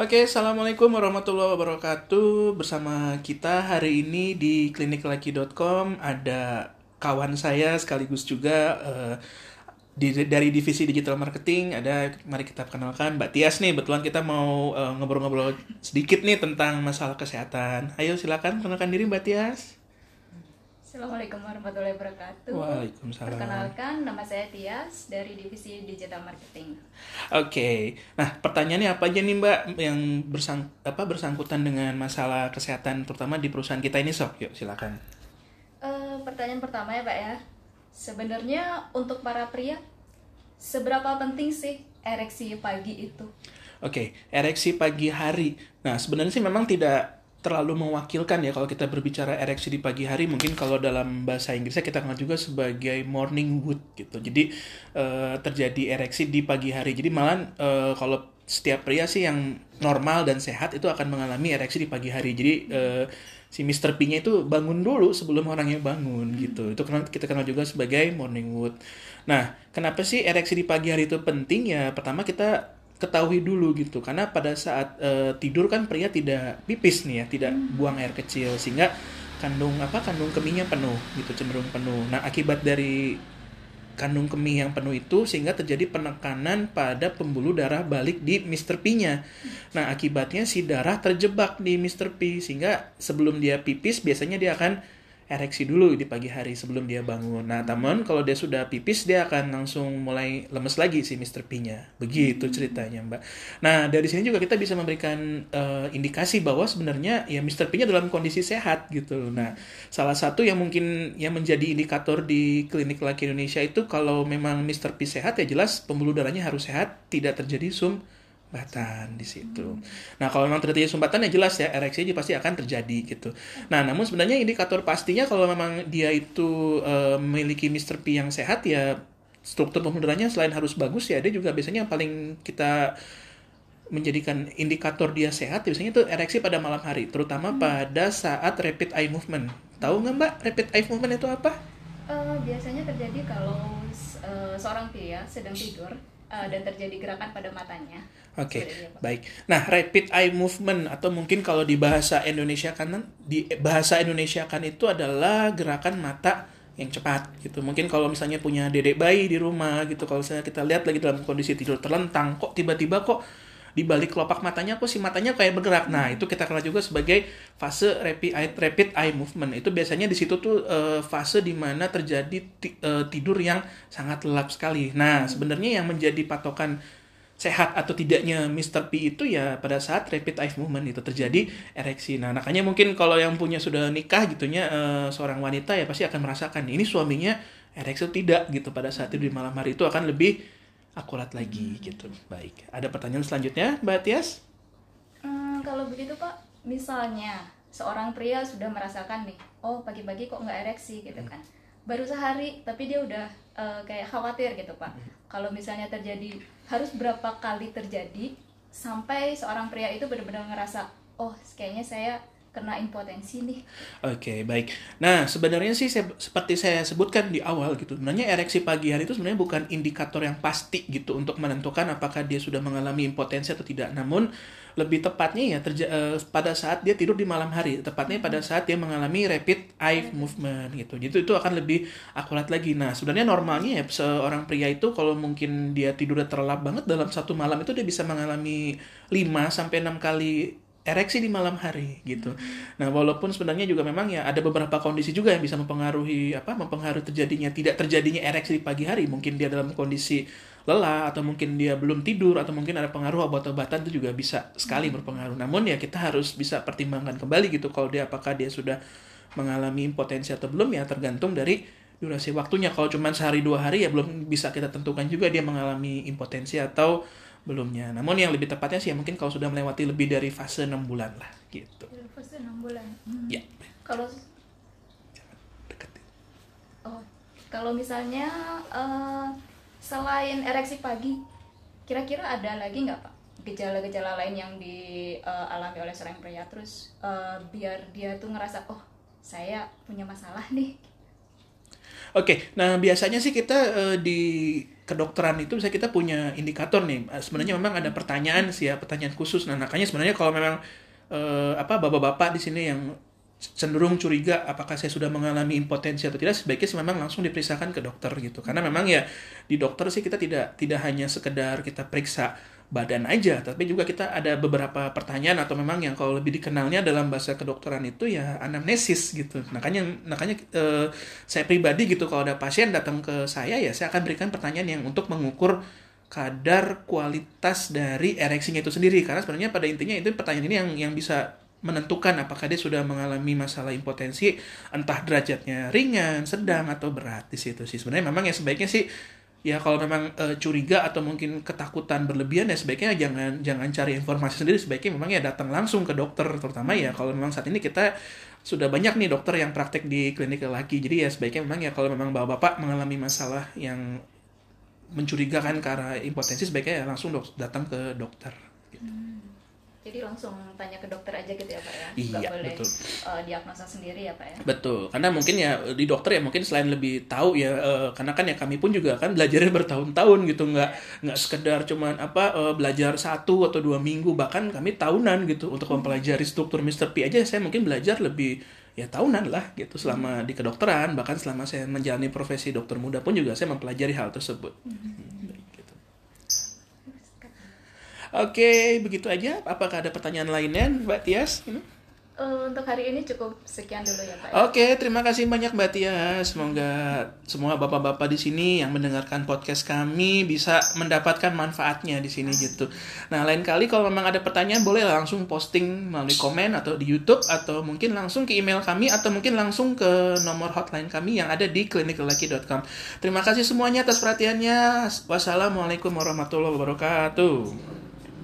Oke, assalamualaikum warahmatullahi wabarakatuh. Bersama kita hari ini di kliniklaki.com ada kawan saya sekaligus juga uh, di, dari divisi digital marketing. Ada, mari kita kenalkan Mbak Tias nih. Betulan kita mau ngobrol ngobrol-ngobrol sedikit nih tentang masalah kesehatan. Ayo silakan kenalkan diri Mbak Tias. Assalamualaikum warahmatullahi wabarakatuh. Waalaikumsalam. Perkenalkan, nama saya Tias dari Divisi Digital Marketing. Oke, okay. nah pertanyaannya apa aja nih Mbak yang bersang apa bersangkutan dengan masalah kesehatan terutama di perusahaan kita ini sok, yuk silakan. Uh, pertanyaan pertama ya Pak ya, sebenarnya untuk para pria seberapa penting sih ereksi pagi itu? Oke, okay. ereksi pagi hari. Nah sebenarnya sih memang tidak terlalu mewakilkan ya kalau kita berbicara ereksi di pagi hari. Mungkin kalau dalam bahasa Inggrisnya kita kenal juga sebagai morning wood gitu. Jadi uh, terjadi ereksi di pagi hari. Jadi malah uh, kalau setiap pria sih yang normal dan sehat itu akan mengalami ereksi di pagi hari. Jadi uh, si Mr. P-nya itu bangun dulu sebelum orangnya bangun gitu. Itu kita kenal juga sebagai morning wood. Nah kenapa sih ereksi di pagi hari itu penting? Ya pertama kita ketahui dulu gitu karena pada saat uh, tidur kan pria tidak pipis nih ya tidak hmm. buang air kecil sehingga kandung apa kandung kemihnya penuh gitu cenderung penuh nah akibat dari kandung kemih yang penuh itu sehingga terjadi penekanan pada pembuluh darah balik di Mr. P-nya. Nah, akibatnya si darah terjebak di Mr. P sehingga sebelum dia pipis biasanya dia akan ereksi dulu di pagi hari sebelum dia bangun. Nah, teman kalau dia sudah pipis dia akan langsung mulai lemes lagi si Mr. P-nya. Begitu hmm. ceritanya, Mbak. Nah, dari sini juga kita bisa memberikan uh, indikasi bahwa sebenarnya ya Mr. P-nya dalam kondisi sehat gitu. Nah, salah satu yang mungkin yang menjadi indikator di klinik laki Indonesia itu kalau memang Mr. P sehat ya jelas pembuluh darahnya harus sehat, tidak terjadi sum sumbatan di situ. Nah, kalau memang terjadi sumbatan ya jelas ya ereksi pasti akan terjadi gitu. Nah, namun sebenarnya indikator pastinya kalau memang dia itu uh, memiliki Mr. P yang sehat ya struktur pembuluh selain harus bagus ya dia juga biasanya yang paling kita menjadikan indikator dia sehat biasanya itu ereksi pada malam hari terutama hmm. pada saat rapid eye movement. Tahu nggak Mbak rapid eye movement itu apa? Uh, biasanya terjadi kalau uh, seorang pria sedang tidur uh, dan terjadi gerakan pada matanya. Oke, okay, baik. Nah, rapid eye movement atau mungkin kalau di bahasa Indonesia kan di bahasa Indonesia kan itu adalah gerakan mata yang cepat gitu. Mungkin kalau misalnya punya dedek bayi di rumah gitu, kalau saya kita lihat lagi dalam kondisi tidur terlentang, kok tiba-tiba kok di balik kelopak matanya kok si matanya kayak bergerak. Nah, itu kita kenal juga sebagai fase rapid eye, rapid eye movement. Itu biasanya di situ tuh uh, fase di mana terjadi uh, tidur yang sangat lelap sekali. Nah, sebenarnya yang menjadi patokan sehat atau tidaknya Mr. P itu ya pada saat rapid eye movement itu terjadi ereksi. Nah, makanya mungkin kalau yang punya sudah nikah gitunya uh, seorang wanita ya pasti akan merasakan ini suaminya ereksi tidak gitu pada saat itu di malam hari itu akan lebih akurat lagi gitu. Baik. Ada pertanyaan selanjutnya, Mbak Tias? Hmm, kalau begitu Pak, misalnya seorang pria sudah merasakan nih, oh pagi-pagi kok nggak ereksi gitu hmm. kan, baru sehari tapi dia udah uh, kayak khawatir gitu Pak. Hmm. Kalau misalnya terjadi harus berapa kali terjadi sampai seorang pria itu benar-benar ngerasa, oh kayaknya saya kena impotensi nih. Oke, okay, baik. Nah, sebenarnya sih saya, seperti saya sebutkan di awal gitu. Sebenarnya ereksi pagi hari itu sebenarnya bukan indikator yang pasti gitu untuk menentukan apakah dia sudah mengalami impotensi atau tidak. Namun lebih tepatnya ya terja uh, pada saat dia tidur di malam hari, tepatnya pada saat dia mengalami rapid eye movement gitu. Jadi itu akan lebih akurat lagi. Nah, sebenarnya normalnya ya seorang pria itu kalau mungkin dia tidurnya terlelap banget dalam satu malam itu dia bisa mengalami 5 sampai 6 kali ereksi di malam hari gitu. Nah, walaupun sebenarnya juga memang ya ada beberapa kondisi juga yang bisa mempengaruhi apa mempengaruhi terjadinya tidak terjadinya ereksi di pagi hari. Mungkin dia dalam kondisi lelah atau mungkin dia belum tidur atau mungkin ada pengaruh obat-obatan itu juga bisa sekali berpengaruh. Namun ya kita harus bisa pertimbangkan kembali gitu kalau dia apakah dia sudah mengalami impotensi atau belum ya tergantung dari durasi waktunya. Kalau cuma sehari dua hari ya belum bisa kita tentukan juga dia mengalami impotensi atau belumnya. Namun yang lebih tepatnya sih ya mungkin kalau sudah melewati lebih dari fase enam bulan lah gitu. Fase enam bulan. Hmm. Ya. Kalau Oh, kalau misalnya uh, selain ereksi pagi, kira-kira ada lagi nggak pak gejala-gejala lain yang dialami uh, oleh seorang pria terus uh, biar dia tuh ngerasa oh saya punya masalah nih. Oke, okay, nah biasanya sih kita uh, di kedokteran itu bisa kita punya indikator nih. Eh, Sebenarnya memang ada pertanyaan sih ya, pertanyaan khusus. Nah, makanya sebenarnya kalau memang eh, apa bapak-bapak di sini yang cenderung curiga apakah saya sudah mengalami impotensi atau tidak sebaiknya sih memang langsung diperiksakan ke dokter gitu karena memang ya di dokter sih kita tidak tidak hanya sekedar kita periksa badan aja tapi juga kita ada beberapa pertanyaan atau memang yang kalau lebih dikenalnya dalam bahasa kedokteran itu ya anamnesis gitu makanya makanya eh, saya pribadi gitu kalau ada pasien datang ke saya ya saya akan berikan pertanyaan yang untuk mengukur kadar kualitas dari ereksinya itu sendiri karena sebenarnya pada intinya itu pertanyaan ini yang yang bisa menentukan apakah dia sudah mengalami masalah impotensi entah derajatnya ringan, sedang atau berat di situ sih. Sebenarnya memang ya sebaiknya sih ya kalau memang e, curiga atau mungkin ketakutan berlebihan ya sebaiknya jangan jangan cari informasi sendiri. Sebaiknya memang ya datang langsung ke dokter terutama ya kalau memang saat ini kita sudah banyak nih dokter yang praktek di klinik laki jadi ya sebaiknya memang ya kalau memang bapak-bapak mengalami masalah yang mencurigakan karena impotensi sebaiknya ya langsung dok datang ke dokter gitu. Jadi langsung tanya ke dokter aja gitu ya Pak ya? Iya, Nggak boleh betul. eh, diagnosa sendiri ya Pak ya? Betul, karena mungkin ya di dokter ya mungkin selain lebih tahu ya, eh, karena kan ya kami pun juga kan belajarnya bertahun-tahun gitu, nggak nggak sekedar cuman apa eh, belajar satu atau dua minggu, bahkan kami tahunan gitu untuk mempelajari struktur Mr. P aja saya mungkin belajar lebih ya tahunan lah gitu selama di kedokteran, bahkan selama saya menjalani profesi dokter muda pun juga saya mempelajari hal tersebut. Hmm, baik, gitu. Oke, begitu aja. Apakah ada pertanyaan lainnya, Mbak Tias? Eh, untuk hari ini cukup sekian dulu ya Pak ya? Oke, terima kasih banyak Mbak Tia. Semoga semua bapak-bapak di sini yang mendengarkan podcast kami bisa mendapatkan manfaatnya di sini gitu. Nah, lain kali kalau memang ada pertanyaan boleh langsung posting melalui komen atau di YouTube atau mungkin langsung ke email kami atau mungkin langsung ke nomor hotline kami yang ada di kliniklelaki.com. Terima kasih semuanya atas perhatiannya. Wassalamualaikum warahmatullahi wabarakatuh.